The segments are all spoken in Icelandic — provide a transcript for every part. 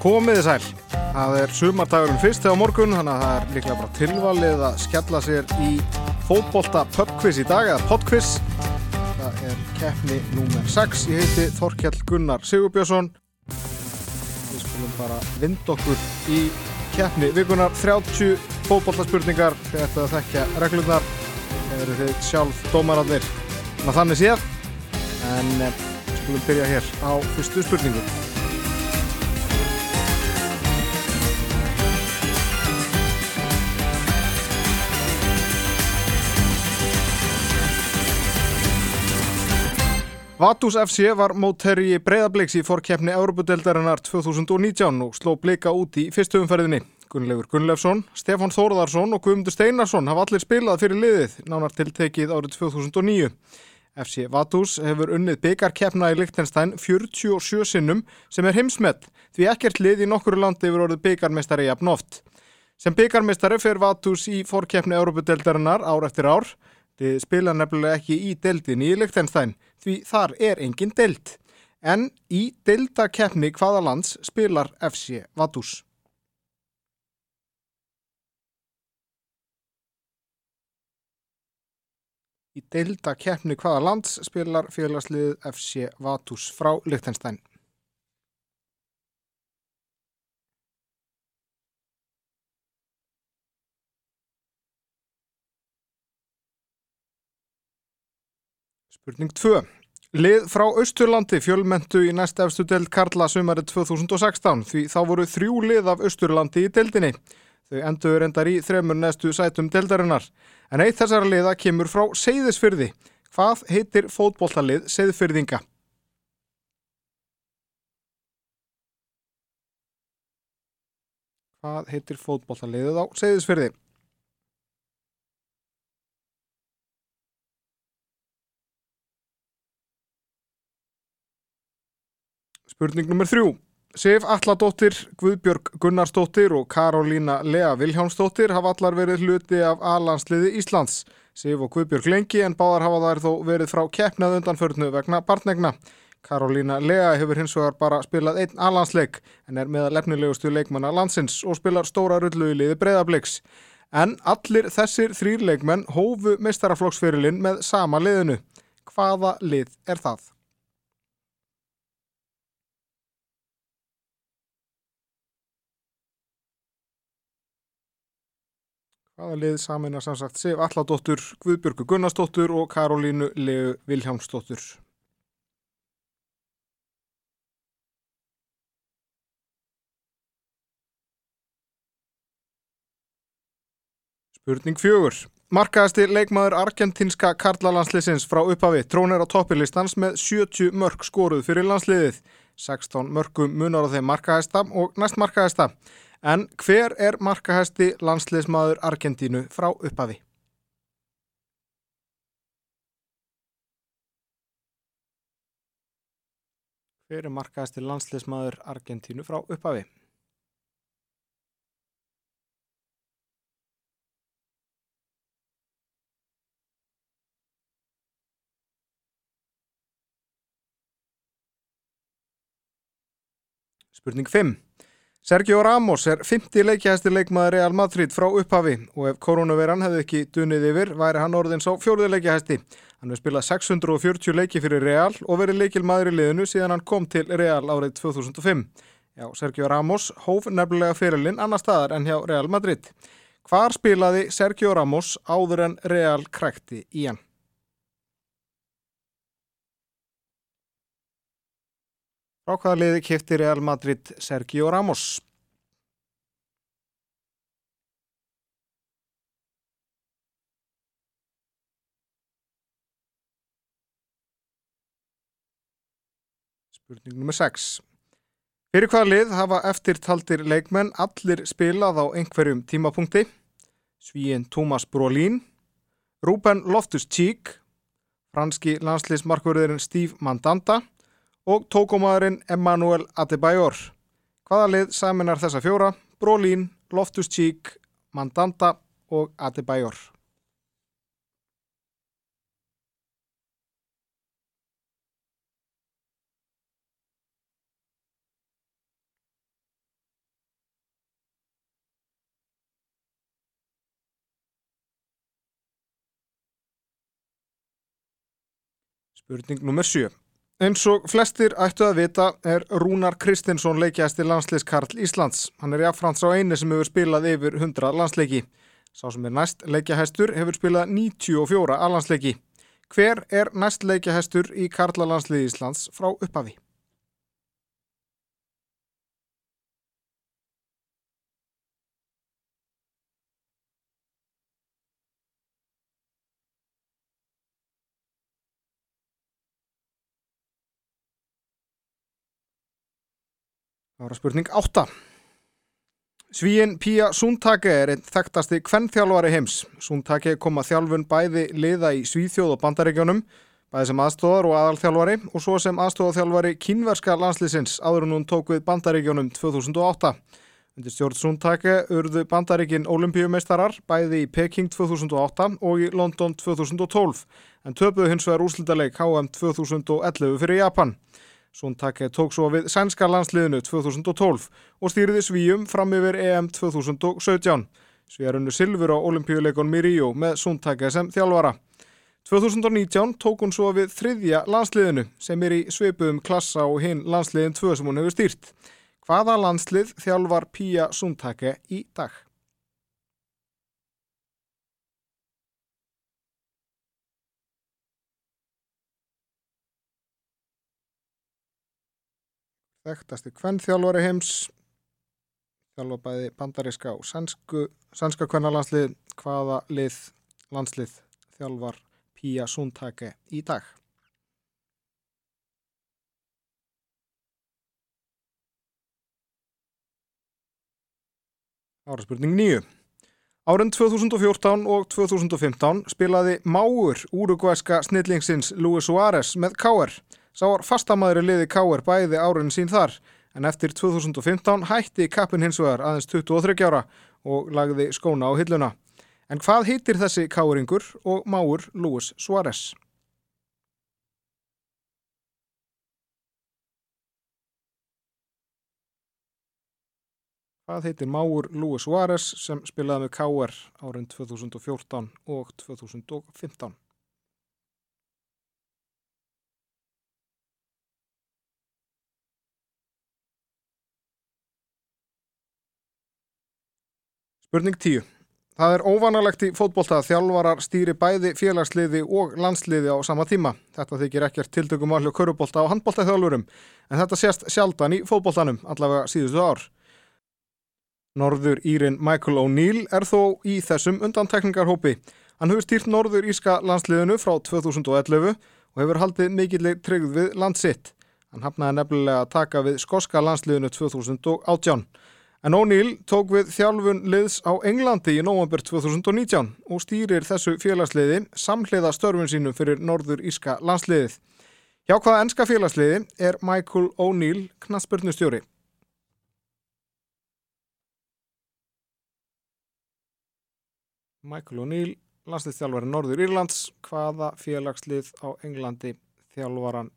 Komiði sæl. Það er sumardagurinn fyrst þegar morgun, þannig að það er líklega bara tilvalið að skella sér í fótbolta pubquiz í dag, eða podquiz. Það er keppni númer 6. Ég heiti Þorkjell Gunnar Sigurbjörnsson. Við skulum bara vind okkur í keppni vikunar. 30 fótboltaspurningar, þið ættu að þekkja reglunar. Það eru þið sjálf dómarallir. Þannig séð, en eh, skulum byrja hér á fyrstu spurningu. Vatus FC var mótherji breyðabliks í fórkeppni Európudeldarinnar 2019 og sló blika út í fyrstu umferðinni. Gunnleifur Gunnleifsson, Stefán Þórðarsson og Guðmundur Steinarsson hafa allir spilað fyrir liðið nánar tiltekið árið 2009. FC Vatus hefur unnið byggarkeppna í Lichtenstein 47 sinnum sem er heimsmett því ekkert lið í nokkuru landi hefur orðið byggarmestari jafn oft. Sem byggarmestari fer Vatus í fórkeppni Európudeldarinnar ár eftir ár. Spila nefnilega ekki í deildinni í Lichtenstein því þar er engin deild. En í deildakeppni hvaða lands spilar FC Vaduz? Í deildakeppni hvaða lands spilar félagslið FC Vaduz frá Lichtenstein? Spurning 2. Lið frá Östurlandi fjölmentu í næst efstu deild Karla sumarið 2016 því þá voru þrjú lið af Östurlandi í deildinni. Þau endur endar í þremur næstu sætum deildarinnar. En eitt þessara liða kemur frá Seyðisfyrði. Hvað heitir fótbolltalið Seyðfyrðinga? Hvað heitir fótbolltaliðið á Seyðisfyrði? Spurning nummer þrjú. Sif Alladóttir, Guðbjörg Gunnarsdóttir og Karolína Lea Viljánsdóttir hafa allar verið hluti af A-landsliði Íslands. Sif og Guðbjörg lengi en báðar hafa þær þó verið frá keppnað undanförnu vegna barnegna. Karolína Lea hefur hins vegar bara spilað einn A-landsleik en er meðal lefnilegustu leikmanna landsins og spilar stóra rullu í liði breyðabliks. En allir þessir þrýr leikmenn hófu meistaraflokksferilinn með sama liðinu. Hvaða lið er það? Hvaða lið samina samsagt Sif Alladóttur, Guðbjörgu Gunnarsdóttur og Karolínu Leu Viljámsdóttur. Spurning fjögur. Markaðasti leikmaður argentinska karlalandsliðsins frá upphafi trónir á toppilistans með 70 mörg skoruð fyrir landsliðið. 16 mörgum munar á þeim markaðista og næst markaðista. En hver er markahæsti landsliðsmaður Argentínu frá upphafi? Hver er markahæsti landsliðsmaður Argentínu frá upphafi? Spurning 5. Sergio Ramos er 50 leikjahæsti leikmaður Real Madrid frá upphafi og ef koronaviran hefði ekki dunnið yfir væri hann orðins á fjóruði leikjahæsti. Hann hefur spilað 640 leiki fyrir Real og verið leikil maður í liðinu síðan hann kom til Real árið 2005. Já, Sergio Ramos hóf nefnilega fyrirlinn annar staðar en hjá Real Madrid. Hvar spilaði Sergio Ramos áður en Real krækti í hann? Frá hvaða liði kipti Real Madrid Sergio Ramos? Spurning nr. 6. Fyrir hvaða lið hafa eftirtaldir leikmenn allir spilað á einhverjum tímapunkti? Svíin Thomas Brolin, Ruben Loftus-Cheek, franski landsliðsmarkverðurinn Steve Mandanda og tókumadurinn Emmanuel Adebayor. Hvaðalið saminar þessa fjóra? Brolin, Loftus Cheek, Mandanda og Adebayor. Spurning nr. 7. Eins og flestir ættu að vita er Rúnar Kristinsson leikjæsti landsleiskarl Íslands. Hann er jáfnfrans á eini sem hefur spilað yfir 100 landsleiki. Sá sem er næst leikjahæstur hefur spilað 94 alhansleiki. Hver er næst leikjahæstur í karlalandsliði Íslands frá upphafi? Að spurning 8. Svíin Pía Súntake er einn þekktasti kvennþjálfari heims. Súntake kom að þjálfun bæði liða í Svíþjóð og Bandaríkjónum, bæði sem aðstóðar og aðalþjálfari og svo sem aðstóðarþjálfari kínverska landslýsins áður en hún tók við Bandaríkjónum 2008. Undir stjórn Súntake urðu Bandaríkin olimpíumeistarar bæði í Peking 2008 og í London 2012 en töpuðu hins vegar úrslitaleg HM 2011 fyrir Japan. Súntake tók svo við sænska landsliðinu 2012 og stýriði svíum fram yfir EM 2017. Svíjarunnu Silfur á olimpíuleikonum í Ríó með Súntake sem þjálfara. 2019 tók hún svo við þriðja landsliðinu sem er í sveipuðum klassa og hinn landsliðin 2 sem hún hefur stýrt. Hvaða landslið þjálfar Pía Súntake í dag? Þekktasti kvennþjálfari heims þjálfa bæði bandaríska og sænsku, sænska kvennalandslið hvaða lið landslið þjálfar Pía Súntake í dag. Ára spurning nýju. Árin 2014 og 2015 spilaði Máur úrugvæska snillingsins Luis Suárez með K.R. Sá var fastamæður í liði K.R. bæði árin sín þar en eftir 2015 hætti kappin hins vegar aðeins 23 ára og lagði skóna á hilluna. En hvað heitir þessi K.R.ingur og Máur Luis Suárez? Hvað heitir Máur Luis Suárez sem spilaði með K.R. árin 2014 og 2015? Spurning 10. Það er óvanalegt í fótbolta að þjálfarar stýri bæði félagsliði og landsliði á sama tíma. Þetta þykir ekkert tiltökum alveg körubólta á handbóltaþjálfurum en þetta sést sjaldan í fótboltanum allavega síðustu ár. Norður Írin Michael O'Neill er þó í þessum undantekningarhópi. Hann hefur stýrt Norður Írska landsliðinu frá 2011 og hefur haldið mikillig tryggð við landsitt. Hann hafnaði nefnilega að taka við skoska landsliðinu 2018. En O'Neill tók við þjálfun liðs á Englandi í november 2019 og stýrir þessu félagsliði samhliða störfun sínum fyrir Norður Írska landsliðið. Hjá hvaða ennska félagsliði er Michael O'Neill knaspurnustjóri? Michael O'Neill, landsliðstjálfari Norður Írlands, hvaða félagslið á Englandi þjálfaran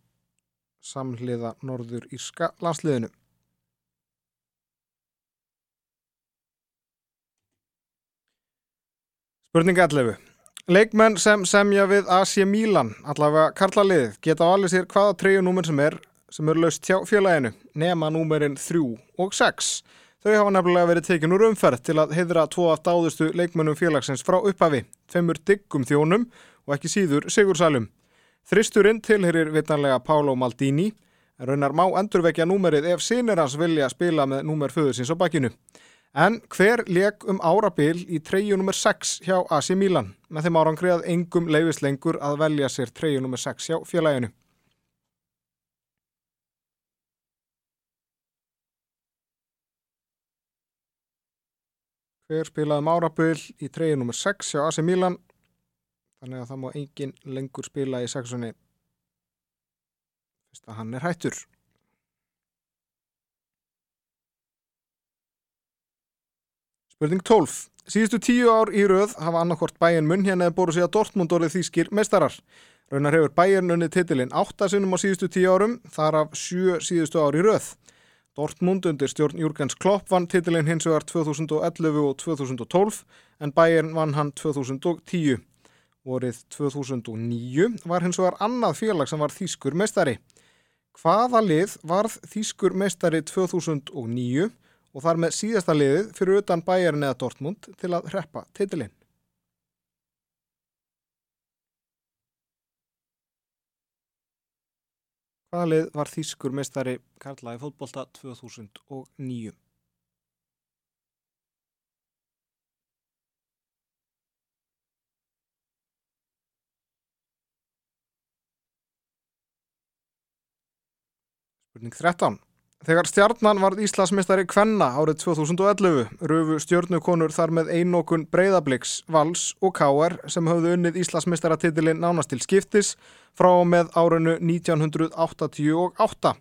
samhliða Norður Írska landsliðinu? Spurning 11. Leikmenn sem semja við AC Milan, allavega karlalið, geta á alveg sér hvaða treyjunúmer sem er sem eru laust hjá félaginu, nema númerinn 3 og 6. Þau hafa nefnilega verið tekin úr umferð til að heidra tvo af dáðustu leikmennum félagsins frá upphafi, tveimur diggum þjónum og ekki síður sigursælum. Þristurinn tilherir vitanlega Pálo Maldini, en raunar má endurvekja númerið ef sinir hans vilja spila með númer föðursins á bakkinu. En hver leik um árabil í treyu nr. 6 hjá AC Milan með þeim árangri að engum leifis lengur að velja sér treyu nr. 6 hjá félaginu? Hver spilaði um árabil í treyu nr. 6 hjá AC Milan þannig að það má engin lengur spila í sexunni fyrst að hann er hættur. Spurning 12. Síðustu tíu ár í rauð hafa annarkort bæinn munn hérna eða bóru sig að Dortmund orðið þýskir meistarar. Raunar hefur bæinn unnið titilinn 8 sinnum á síðustu tíu árum, þar af 7 síðustu ár í rauð. Dortmund undir stjórn Júrgens Klopp vann titilinn hins vegar 2011 og 2012 en bæinn vann hann 2010. Vorið 2009 var hins vegar annað félag sem var þýskur meistari. Hvaða lið varð þýskur meistari 2009 og þar með síðasta liðið fyrir utan bæjarinn eða Dortmund til að hreppa titilinn? Hvaða lið var þýskur meistari Karla í fótbolta 2009? Spurning 13. Þegar stjarnan varð Íslasmistari Kvenna árið 2011 rufu stjörnukonur þar með einokun Breiðabliks, Vals og Káar sem höfðu unnið Íslasmistaratitilinn nánast til skiptis frá með árinu 1988.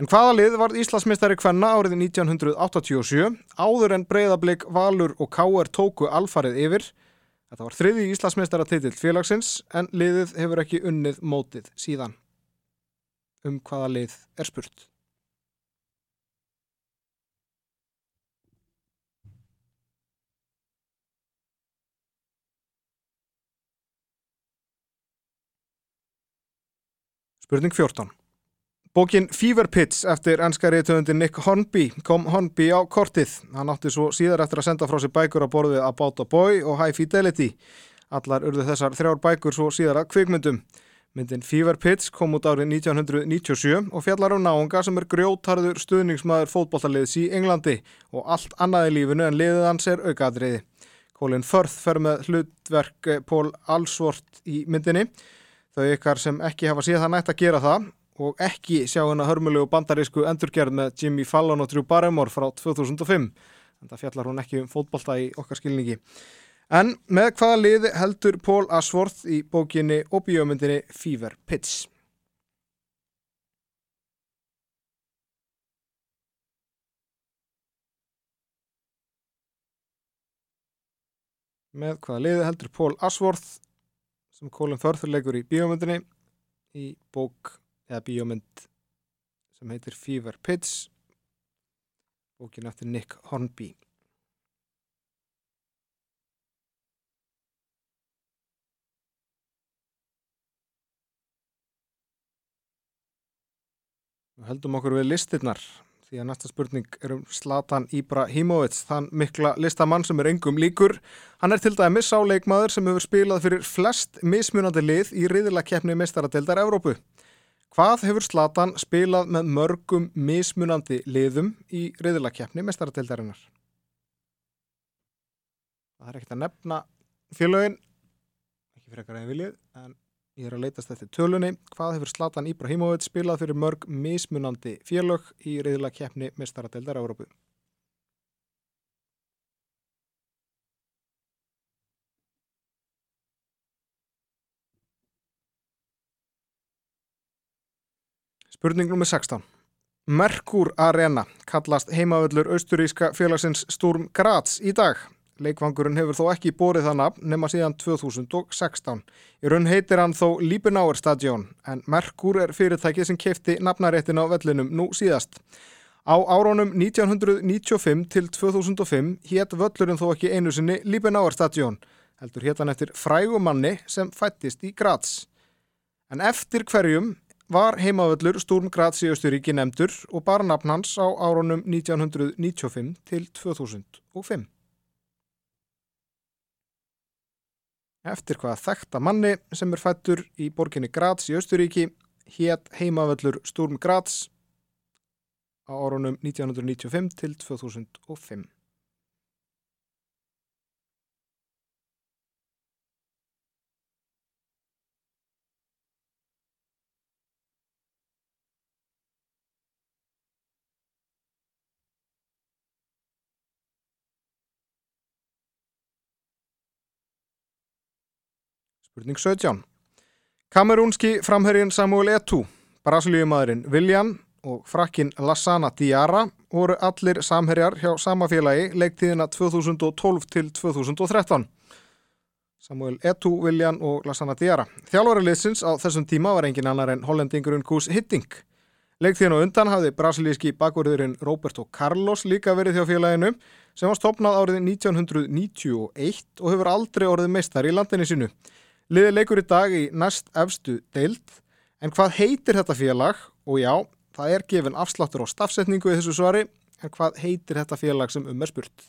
En hvaða lið varð Íslasmistari Kvenna árið 1987 áður en Breiðablik, Valur og Káar tóku alfarið yfir? Þetta var þriði Íslasmistaratitil félagsins en liðið hefur ekki unnið mótið síðan um hvaða lið er spurt. Spurning 14. Bókin Fever Pitch eftir ennskari töðundin Nick Hornby kom Hornby á kortið. Hann átti svo síðar eftir að senda frá sér bækur á borðið About a Boy og High Fidelity. Allar urðu þessar þrjár bækur svo síðar að kvikmyndum. Myndin Fever Pitch kom út árið 1997 og fjallar um náunga sem er grjótarður stuðningsmaður fótballtaliðs í Englandi og allt annaði lífinu en liðið hans er aukaðriði. Colin Firth fer með hlutverk Pól Alsvort í myndinni. Þau ykkar sem ekki hafa síðan nætt að gera það og ekki sjá hennar hörmulegu bandarísku endurgerð með Jimmy Fallon og Drew Barrymore frá 2005. En það fjallar hún ekki um fótballta í okkar skilningi. En með hvaða liði heldur Pól Asworth í bókinni og bíómyndinni Fever Pitch? Með hvaða liði heldur Pól Asworth sem Colin Firth leikur í bíómyndinni í bók eða bíómynd sem heitir Fever Pitch bókin eftir Nick Hornby. Við höldum okkur við listirnar því að næsta spurning er um Zlatan Ibrahimovic, þann mikla listamann sem er engum líkur. Hann er til dæmis áleikmaður sem hefur spilað fyrir flest mismunandi lið í riðilakeppni mestaradeildar Evrópu. Hvað hefur Zlatan spilað með mörgum mismunandi liðum í riðilakeppni mestaradeildarinnar? Það er ekkert að nefna félögin, ekki fyrir ekkar eða viljið, en Ég er að leytast eftir tölunni. Hvað hefur Zlatan Ibrahimovic spilað fyrir mörg mismunandi félög í reyðla keppni mestaradeildar Európu? Spurning nr. 16. Merkur Arena kallast heimavöllur austuríska félagsins Sturm Graz í dag. Leikvangurinn hefur þó ekki bórið það nafn nema síðan 2016. Í raun heitir hann þó Líbenáer stadion en Merkur er fyrirtækið sem kefti nafnaréttin á vellinum nú síðast. Á árónum 1995 til 2005 hétt völlurinn þó ekki einu sinni Líbenáer stadion, heldur hétt hann eftir frægumanni sem fættist í Graz. En eftir hverjum var heimavöllur Sturm Graz í Östuríki nefndur og bara nafn hans á árónum 1995 til 2005. eftir hvaða þekta manni sem er fættur í borginni Graz í Östuríki hétt heimavöllur Sturm Graz á árunum 1995 til 2005. Spurning 17. Kamerúnski framherrin Samuel Eto'o, brasilíumadurinn Viljan og frakkin Lassana Diarra voru allir samherjar hjá sama félagi leiktíðina 2012 til 2013. Samuel Eto'o, Viljan og Lassana Diarra. Þjálfari liðsins á þessum tíma var engin annar en hollendingurinn Kús Hitting. Leiktíðin og undan hafði brasilíski bakverðurinn Roberto Carlos líka verið hjá félaginu sem var stopnað árið 1991 og hefur aldrei orðið meistar í landinni sinu. Liði leikur í dag í næst efstu deild, en hvað heitir þetta félag? Og já, það er gefin afsláttur á stafsetningu í þessu svari, en hvað heitir þetta félag sem um er spurt?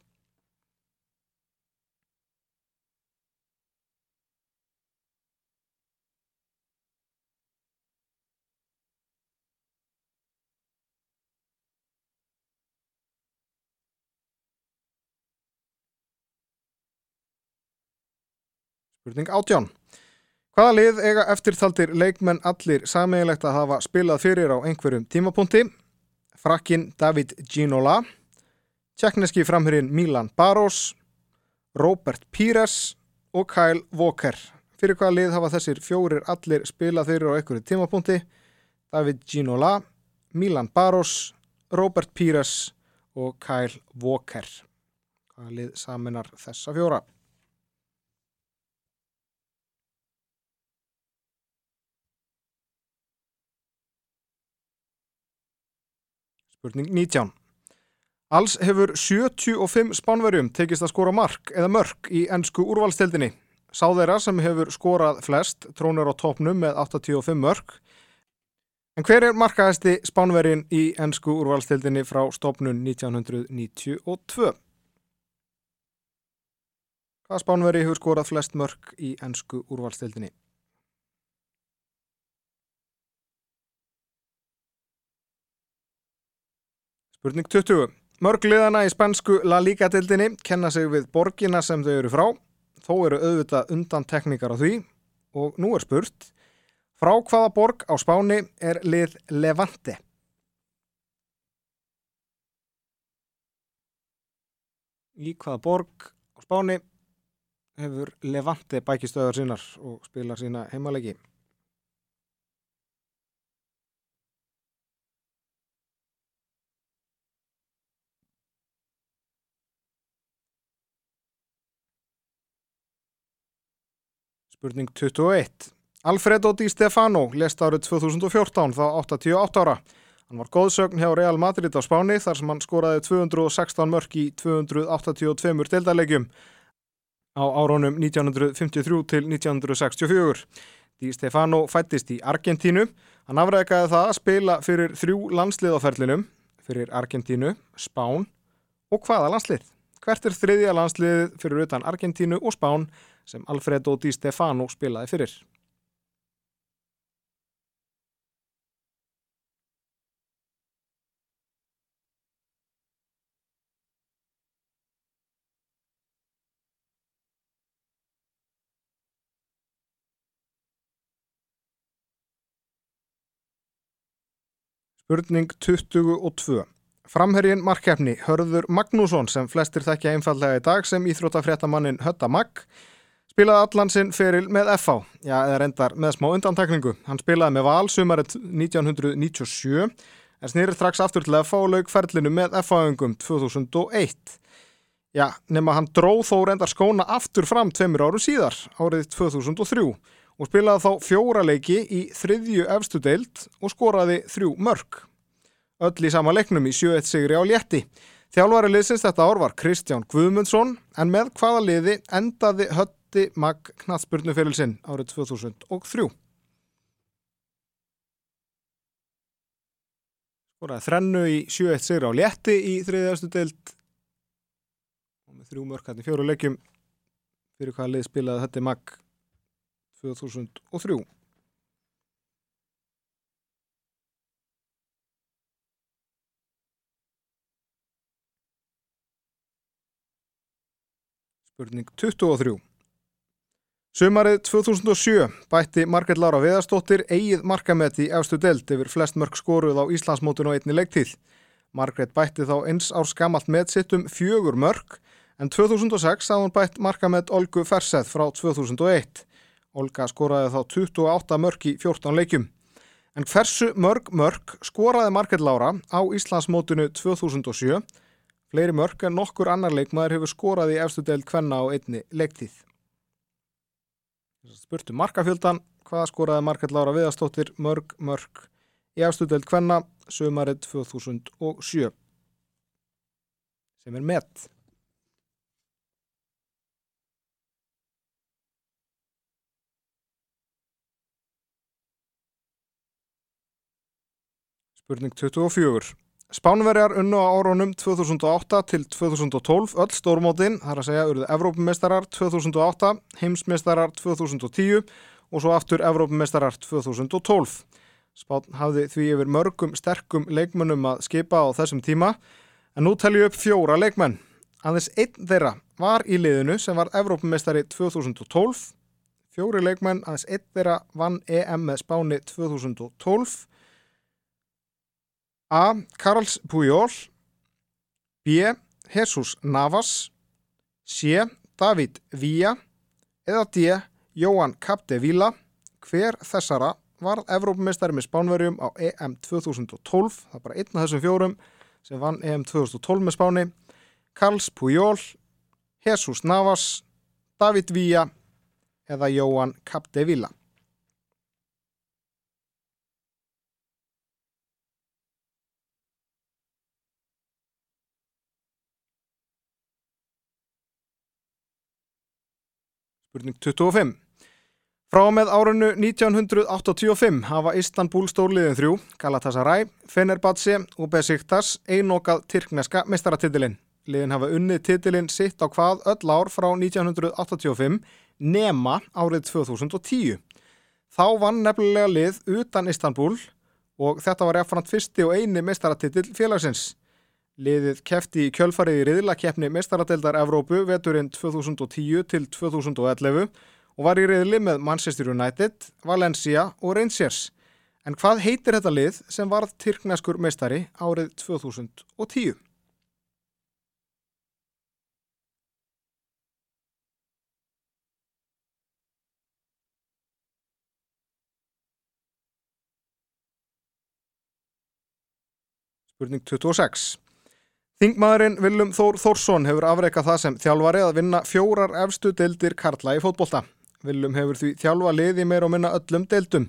Spurning átján. Hvaða lið eiga eftirtaldir leikmenn allir sameiginlegt að hafa spilað fyrir á einhverjum tímapunkti? Frakkin David Ginola, tjekkneski framhyrinn Milan Baros, Robert Pires og Kyle Walker. Fyrir hvaða lið hafa þessir fjórir allir spilað fyrir á einhverjum tímapunkti? David Ginola, Milan Baros, Robert Pires og Kyle Walker. Hvaða lið saminar þessa fjóra? Spurning 19. Alls hefur 75 spánverjum tekist að skora mark eða mörk í ennsku úrvalstildinni. Sá þeirra sem hefur skorað flest trónur á topnum með 85 mörk. En hver er markaðasti spánverjin í ennsku úrvalstildinni frá stopnun 1992? Hvaða spánverji hefur skorað flest mörk í ennsku úrvalstildinni? Spurning 20. Mörg liðana í spænsku La Liga-dildinni kenna sig við borgina sem þau eru frá. Þó eru auðvitað undan tekníkar á því. Og nú er spurt, frá hvaða borg á Spáni er lið Levante? Í hvaða borg á Spáni hefur Levante bækistöðar sínar og spilar sína heimalegi? Spurning 21. Alfredo Di Stefano lest árið 2014 þá 88 ára. Hann var góðsögn hjá Real Madrid á Spáni þar sem hann skoraði 216 mörk í 282 deildarlegjum á árónum 1953 til 1964. Di Stefano fættist í Argentínu. Hann afrækaði það að spila fyrir þrjú landslið á ferlinum, fyrir Argentínu, Spán og hvaða landslið? Hvert er þriðja landsliðið fyrir utan Argentínu og Spán sem Alfredo Di Stefano spilaði fyrir? Spurning 22. Framherjinn markefni Hörður Magnússon sem flestir þekkja einfallega í dag sem íþrótafréttamannin Hötta Magg spilaði allan sinn feril með FH, já eða reyndar með smá undantekningu. Hann spilaði með val sumarið 1997 en snýrið strax aftur til FH og laug ferlinu með FH-öngum 2001. Já, nema hann dróð þó reyndar skóna aftur fram tveimur áru síðar, árið 2003 og spilaði þá fjóra leiki í þriðju efstu deild og skoraði þrjú mörg. Öll í sama leiknum í 7-1 sigri á létti. Þjálfari liðsins þetta ár var Kristján Guðmundsson en með hvaða liði endaði hötti mag knatsburnuferilsinn árið 2003. Skoraði þrennu í 7-1 sigri á létti í þriðju efstu deild og með þrjú mörg hætti fjóru leikjum fyrir hvaða lið spilaði hötti mag 2003. Spurning 23. Sumarið 2007 bætti Margret Lára Viðarstóttir eigið markamett í efstu delt yfir flest mörg skoruð á Íslandsmótun og einni leiktíð. Margret bætti þá eins árs gamalt með sittum fjögur mörg en 2006 hafði hún bætt markamett Olgu Ferseth frá 2001. Olga skoraði þá 28 mörg í 14 leikjum. En hversu mörg mörg skoraði Margret Lára á Íslandsmótunu 2007 Fleiri mörg en nokkur annar leikmaður hefur skorað í efstu deild hvenna á einni leiktíð spurtu markafjöldan, hvað skoraði Markell Lára Viðarstóttir mörg mörg í afstúdöld hvenna sömarið 2007 sem er mett Spurning 24 Spánverjar unnu á árunum 2008 til 2012 öll stórmótin, þar að segja urðu Evrópumestarar 2008, heimsmestarar 2010 og svo aftur Evrópumestarar 2012. Spán hafði því yfir mörgum sterkum leikmönnum að skipa á þessum tíma en nú telju upp fjóra leikmenn. Aðeins einn þeirra var í liðinu sem var Evrópumestari 2012. Fjóri leikmenn, aðeins einn þeirra vann EM með Spáni 2012. A. Karls Pujol B. Jesus Navas C. David Villa eða D. Jóhann Capdevila hver þessara var Evrópumestari með Spánverjum á EM 2012 það er bara einn af þessum fjórum sem vann EM 2012 með Spáni Karls Pujol Jesus Navas David Villa eða Jóhann Capdevila Spurning 25. Frá með árunnu 1985 hafa Istanbul stórliðin þrjú, Galatasaray, Fenerbahce og Besiktas einokað tyrkneska mestaratitilinn. Liðin hafa unnið titilinn sitt á hvað öll ár frá 1985 nema árið 2010. Þá vann nefnilega lið utan Istanbul og þetta var eftirfant fyrsti og eini mestaratitil félagsins. Liðið kefti í kjölfarið í riðlakeppni mestaradeldar Evrópu veturinn 2010 til 2011 og var í riðli með Manchester United, Valencia og Rangers. En hvað heitir þetta lið sem varð tyrkneskur mestari árið 2010? Spurning 26. Þingmaðurinn Viljum Þór Þórsson hefur afreikað það sem þjálfari að vinna fjórar efstu deildir Karla í fótbolta. Viljum hefur því þjálfa lið í meir og minna öllum deildum.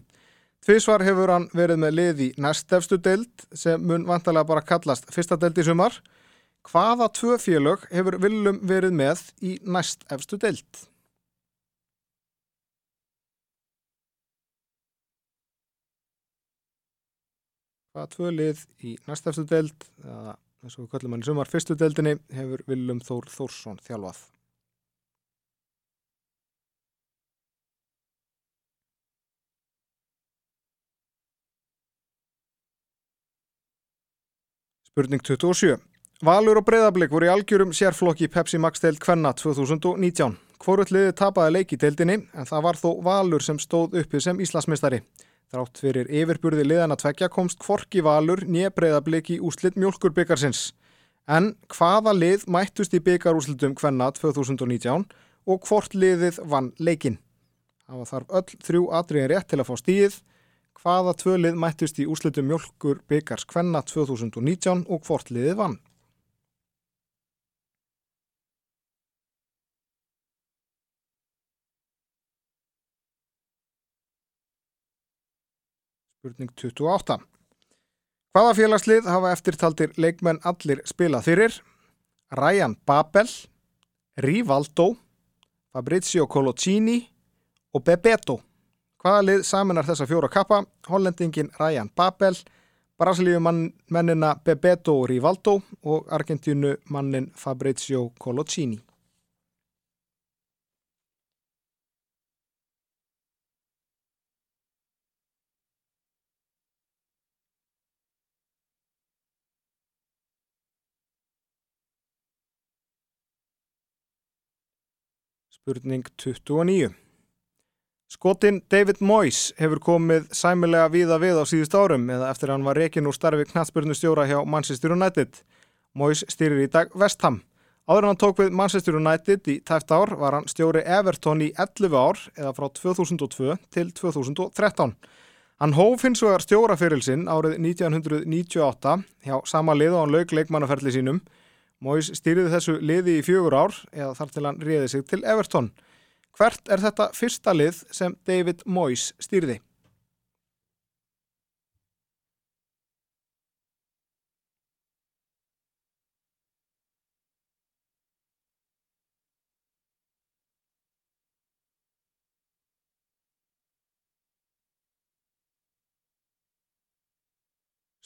Tvísvar hefur hann verið með lið í næst efstu deild sem mun vantarlega bara kallast fyrsta deild í sumar. Hvaða tvö félög hefur Viljum verið með í næst efstu deild? Hvaða tvö lið í næst efstu deild eða eins og við kallum hann sumar fyrstu deildinni hefur Viljum Þór Þórsson þjálfað. Spurning 27. Valur og breyðarblik voru í algjörum sérflokki Pepsi Max deild Kvenna 2019. Hvorull liði tapaði leik í deildinni en það var þó Valur sem stóð uppið sem Íslasmistari. Þrátt fyrir yfirburði liðana tvekja komst Kvorki Valur nýja breyðarblik í úslitt mjölkurbyggarsins. En hvaða lið mættust í byggarúslitum Kvenna 2019 og hvort liðið vann leikin? Það var þarf öll þrjú atriðin rétt til að fá stíð hvaða tvölið mættust í úslitum mjölkur byggars Kvenna 2019 og hvort liðið vann. Spurning 28. Hvaða félagslið hafa eftirtaldir leikmenn allir spilað fyrir? Ryan Babel, Rivaldo, Fabrizio Colocini og Bebeto. Hvaða lið saminar þessa fjóra kappa? Hollendingin Ryan Babel, Brasilíumannina Bebeto Rivaldo og Argentínu mannin Fabrizio Colocini. Spurning 29. Skotin David Moyes hefur komið sæmilega víða við á síðust árum eða eftir hann var rekin úr starfi knatsbyrnustjóra hjá Manchester United. Moyes styrir í dag Vestham. Áður en hann tók við Manchester United í tæft ár var hann stjóri Everton í 11 ár eða frá 2002 til 2013. Hann hóf hins vegar stjóraferilsinn árið 1998 hjá sama lið og hann lauk leikmannaferli sínum. Moyes stýriði þessu liði í fjögur ár eða þar til hann réði sig til Everton. Hvert er þetta fyrsta lið sem David Moyes stýrði?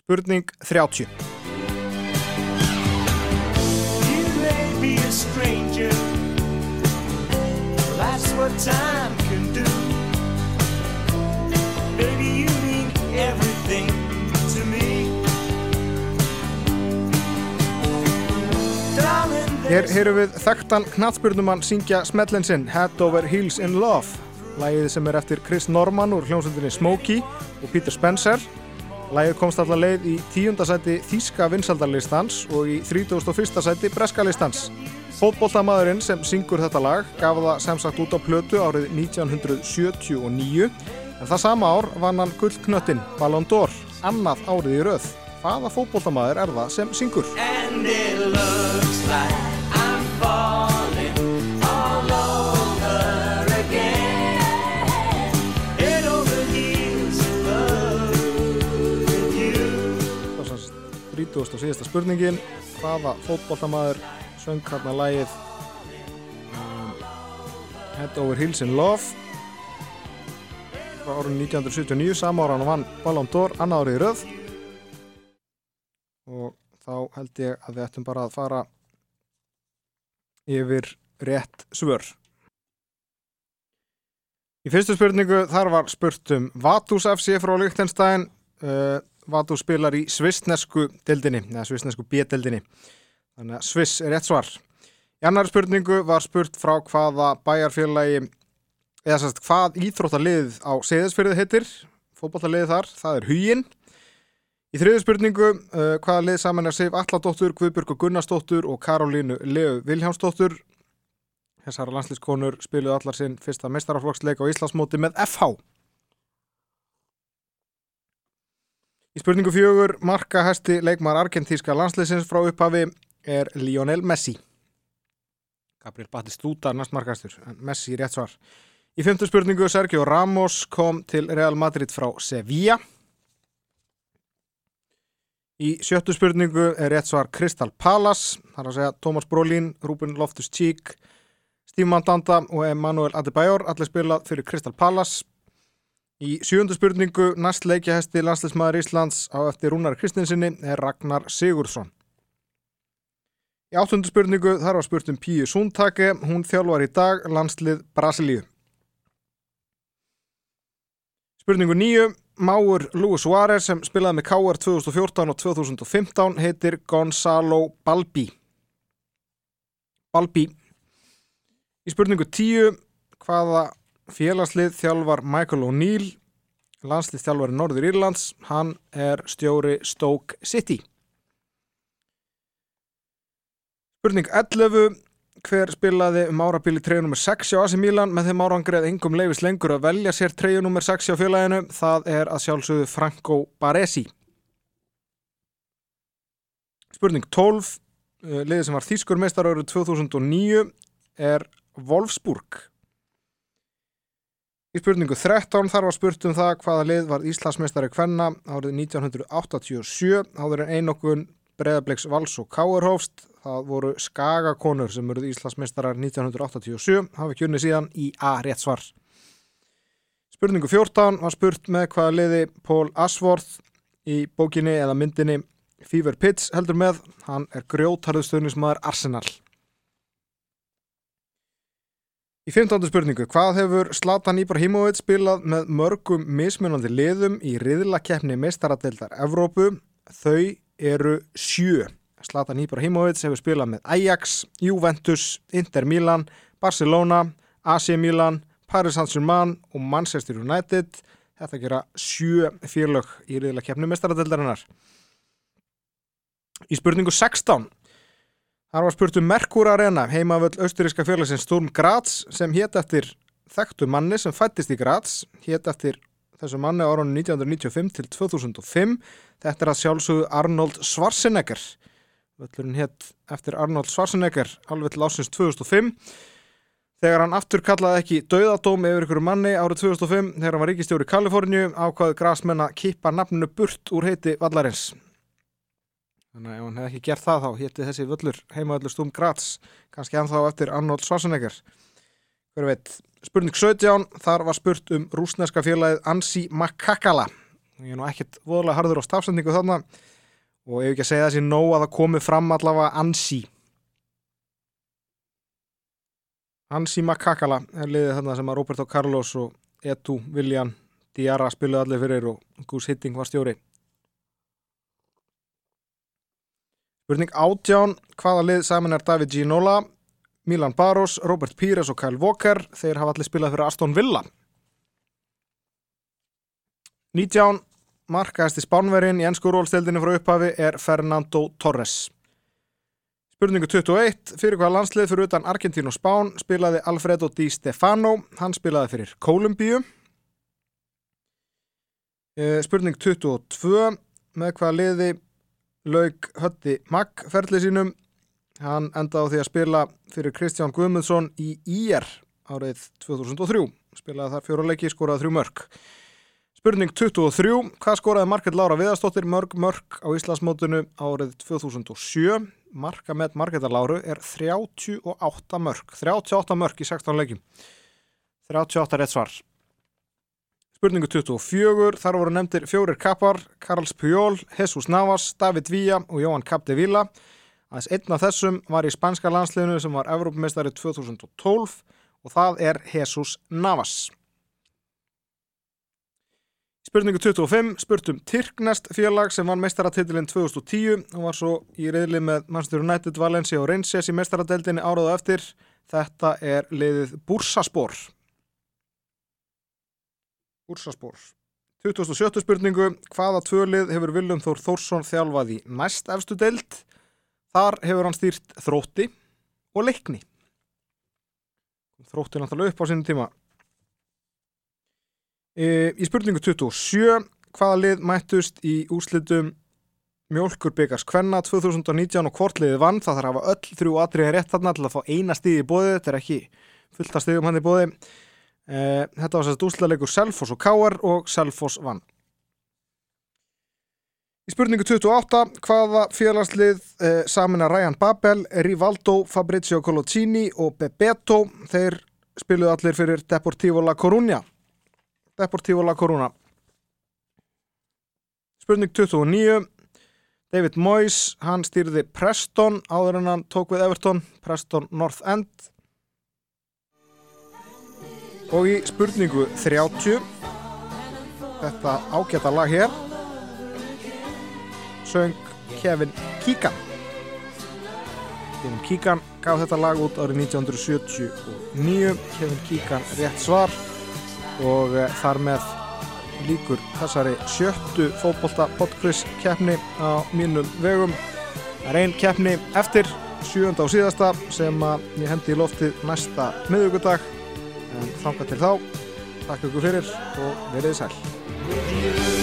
Spurning 30 time can do. Baby, you mean everything to me. Hér heyrum við þekktan knatsbyrnumann syngja smellin sinn Head Over Heels in Love Lægið sem er eftir Chris Norman úr hljómsveitinni Smokey og Peter Spencer Lægið komst allar leið í tíunda sæti Þíska vinsaldarlistans og í 31. sæti Breska listans Fótboltamaðurinn sem syngur þetta lag gaf það sem sagt út á plötu árið 1979 en það sama ár vann hann gullknöttin Ballon d'Or annað árið í röð Hvaða fótboltamaður er það sem syngur? And it looks like I'm falling all over again. 30. og síðasta spurningin hvaða fótboltamaður söng hérna lægið um, Head Over Heels in Love frá árun 1979 sama ára hann vann Ballon d'Or annað árið röð. Og þá held ég að við ættum bara að fara yfir rétt svör. Í fyrstu spurningu þar var spurt um Vatus FC frá Lichtenstein uh, Vatus spilar í svissnesku deildinni, eða svissnesku B-deildinni þannig að Sviss er rétt svar. Í annar spurningu var spurt frá hvaða bæjarfélagi eða sérst hvað íþróttalið á Seyðisfyrði heitir fótballtaliðið þar, það er Huginn. Í þriðu spurningu, uh, hvaða lið saman er Sif Alladóttur, Guðbjörg Gunnarsdóttur og Karolínu Leu Viljámsdóttur Þessara landslískonur spiluðu allar sinn fyrsta mestaraflokksleik á Íslandsmóti með FH. Í spurningu fjögur, marka hesti leikmar argentíska landslýsins frá upphafi er Lionel Messi. Gabriel Batistuta næstmarkastur, en Messi rétt svar. Í fymtu spurningu, Sergio Ramos kom til Real Madrid frá Sevilla. Í sjöttu spurningu er rétt svar Crystal Palace, þar að segja Thomas Brolin, Ruben Loftus-Cheek, Steve Mandanda og Emmanuel Adebayor allir spilað fyrir Crystal Palace Í sjöndu spurningu næst leikjahesti landsleismæður Íslands á eftir Rúnar Kristinsinni er Ragnar Sigursson Í áttundu spurningu þar var spurt um Píu Súntake hún þjálfar í dag landslið Brasilíu. Spurningu nýju Máur Luis Suárez sem spilaði með KR 2014 og 2015 heitir Gonzalo Balbi. Balbi. Í spurningu tíu, hvaða félagslið þjálfar Michael O'Neill, landslið þjálfari Norður Írlands, hann er stjóri Stoke City. Spurning 11, hver spilaði um árabíli treyju nr. 6 á AC Milan með þeim árangrið engum leifis lengur að velja sér treyju nr. 6 á félaginu, það er að sjálfsögðu Franco Baresi. Spurning 12, liðið sem var þýskur meistar árið 2009 er Wolfsburg Í spurningu 13 þar var spurt um það hvaða lið var Íslandsmeistari Kvenna árið 1987 áður en einokun Breðabliks Vals og Káurhófst það voru Skagakonur sem eruð Íslandsmeistarar 1987 hafi kjörni síðan í A rétt svar Spurningu 14 var spurt með hvaða liði Pól Asvorth í bókinni eða myndinni Fever Pitch heldur með hann er grjótarðustöðnismæður Arsenal Í 15. spurningu, hvað hefur Zlatan Ibrahimovic spilað með mörgum mismunandi liðum í riðlakeppni meistaradeildar Evrópu? Þau eru sjö. Zlatan Ibrahimovic hefur spilað með Ajax, Juventus, Inter Milan, Barcelona, AC Milan, Paris Saint-Germain og Manchester United. Þetta gera sjö fyrlög í riðlakeppni meistaradeildarinnar. Í spurningu 16. Þar var spurt um Merkur Arena, heimavöld austuríska félagsins Sturm Graz sem hétt eftir þekktu manni sem fættist í Graz, hétt eftir þessu manni árunni 1995 til 2005. Þetta er að sjálfsögðu Arnold Schwarzenegger. Völlurinn hétt eftir Arnold Schwarzenegger alveg til ásins 2005. Þegar hann aftur kallaði ekki dauðadóm yfir ykkur manni árið 2005 þegar hann var ríkistjóri í Kaliforníu ákvaði Grazmenn að kippa nafninu burt úr heiti vallarins. Þannig að ef hann hefði ekki gert það þá hétti þessi völlur heimavöllur Stúm Graz kannski ennþá eftir Arnold Schwarzenegger. Hver veit, spurning 17, þar var spurt um rúsneska félagið Ansi Makakala. ég er nú ekkert voðalega harður á stafsendingu þarna og ef ekki að segja þessi nóg að það komi fram allavega Ansi. Ansi Makakala er liðið þarna sem að Roberto Carlos og Etu Viljan Diarra spiluði allir fyrir og Gus Hitting var stjóri. Spurning átján hvaða lið saman er David Ginola Milan Baros, Robert Pires og Kyle Walker þeir hafa allir spilað fyrir Aston Villa. 19 markaðasti spánverinn í ennsku rólstildinni frá upphafi er Fernando Torres. Spurningu 21 fyrir hvaða landslið fyrir utan Argentín og Spán spilaði Alfredo Di Stefano? Hann spilaði fyrir Kolumbíu Eh, Spurning 22 með hvaða liði lauk hötti Magg ferli sínum hann endaði á því að spila fyrir Kristján Guðmundsson í IR árið 2003 spilaði þar fjóra leiki, skoraði þrjú mörg Spurning 23 hvað skoraði Market Lára Viðarstóttir mörg mörg á Íslandsmótinu árið 2007 marka með Marketar Láru er 38 mörg 38 mörg í 16 leikim 38 rétt svar. Spurningu 24, þar voru nefndir fjórir kappar, Karls Pujol, Jesus Navas, David Villa og Jóhann Capdevila. Aðeins einn af þessum var í spanska landsliðinu sem var Evrópumestari 2012 og það er Jesus Navas. Spurningu 25, spurtum Tyrknest félag sem vann meistaratitilinn 2010 og var svo í reyðli með Manchester United, Valencia og Rangers í meistaradeldinni árað og eftir. Þetta er liðið Bursaspor. Úrsaspor. 27. spurningu, hvaða tvölið hefur Viljum Þór Þórsson þjálfað í næst efstu deild? Þar hefur hann stýrt þrótti og leikni. Þrótti náttúrulega upp á sínum tíma. E, í spurningu 27, hvaða lið mættust í úrslitum Mjólkur byggars Kvenna 2019 og hvort liðið vann? Það þarf að hafa öll þrjú atriðin rétt þarna til að fá eina stíð í bóði. Þetta er ekki fullt að stíðum hann í bóði. Eh, Þetta var sérst úrslagleikur Selfoss og Káar og Selfoss vann. Í spurningu 28, hvaða félagslið eh, samina Ryan Babel, Rivaldo, Fabrizio Coloccini og Bebeto, þeir spiluðu allir fyrir Deportivo La Coruña. Deportivo La Coruña. Spurning 29, David Moyes, hann stýrði Preston áður en hann tók við Everton, Preston North End. Og í spurningu 30 Þetta ágæta lag hér Söng Kevin Keegan. Kevin Keegan gaf þetta lag út árið 1979 Kevin Keegan rétt svar. Og uh, þar með líkur þessari sjöttu fótbolta podquiz keppni á mínum vegum. Það er ein keppni eftir sjönda og síðasta sem að ég hendi í loftið næsta miðugudag en þanga til þá takk ykkur fyrir og verið sæl.